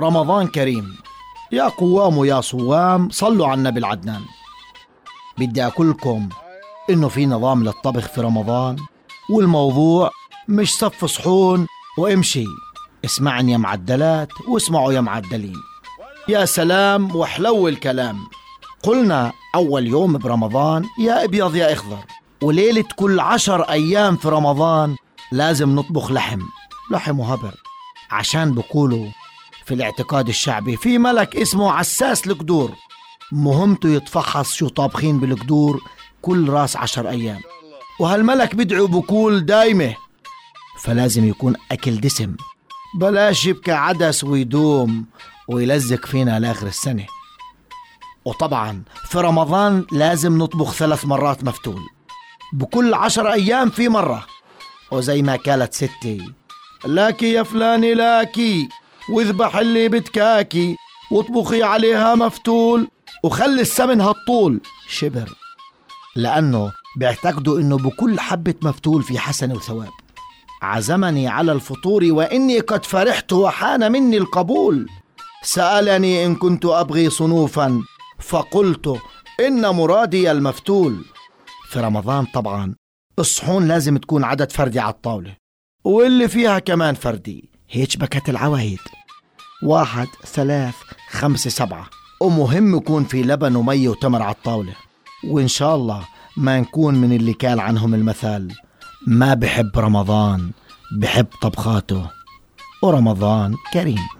رمضان كريم. يا قوام ويا صوام صلوا على النبي العدنان. بدي أقولكم إنه في نظام للطبخ في رمضان والموضوع مش صف صحون وامشي. اسمعني يا معدلات واسمعوا يا معدلين. يا سلام وحلو الكلام. قلنا أول يوم برمضان يا أبيض يا أخضر. وليلة كل عشر أيام في رمضان لازم نطبخ لحم. لحم وهبر. عشان بقولوا في الاعتقاد الشعبي في ملك اسمه عساس القدور. مهمته يتفحص شو طابخين بالقدور كل راس عشر أيام. وهالملك بدعو بكول دايمة. فلازم يكون أكل دسم. بلاش يبكى عدس ويدوم ويلزق فينا لآخر السنة. وطبعا في رمضان لازم نطبخ ثلاث مرات مفتول. بكل عشر أيام في مرة. وزي ما قالت ستي. لاكي يا فلاني لاكي. واذبح اللي بتكاكي واطبخي عليها مفتول وخلي السمن هالطول. شبر. لأنه بيعتقدوا إنه بكل حبة مفتول في حسنة وثواب. عزمني على الفطور وإني قد فرحت وحان مني القبول. سألني إن كنت أبغي صنوفا فقلت إن مرادي المفتول. في رمضان طبعا الصحون لازم تكون عدد فردي على الطاولة واللي فيها كمان فردي. هيك بكت العوايد. واحد ثلاث خمسة سبعة. ومهم يكون في لبن ومي وتمر على الطاولة. وإن شاء الله ما نكون من اللي قال عنهم المثل ما بحب رمضان بحب طبخاته. ورمضان كريم.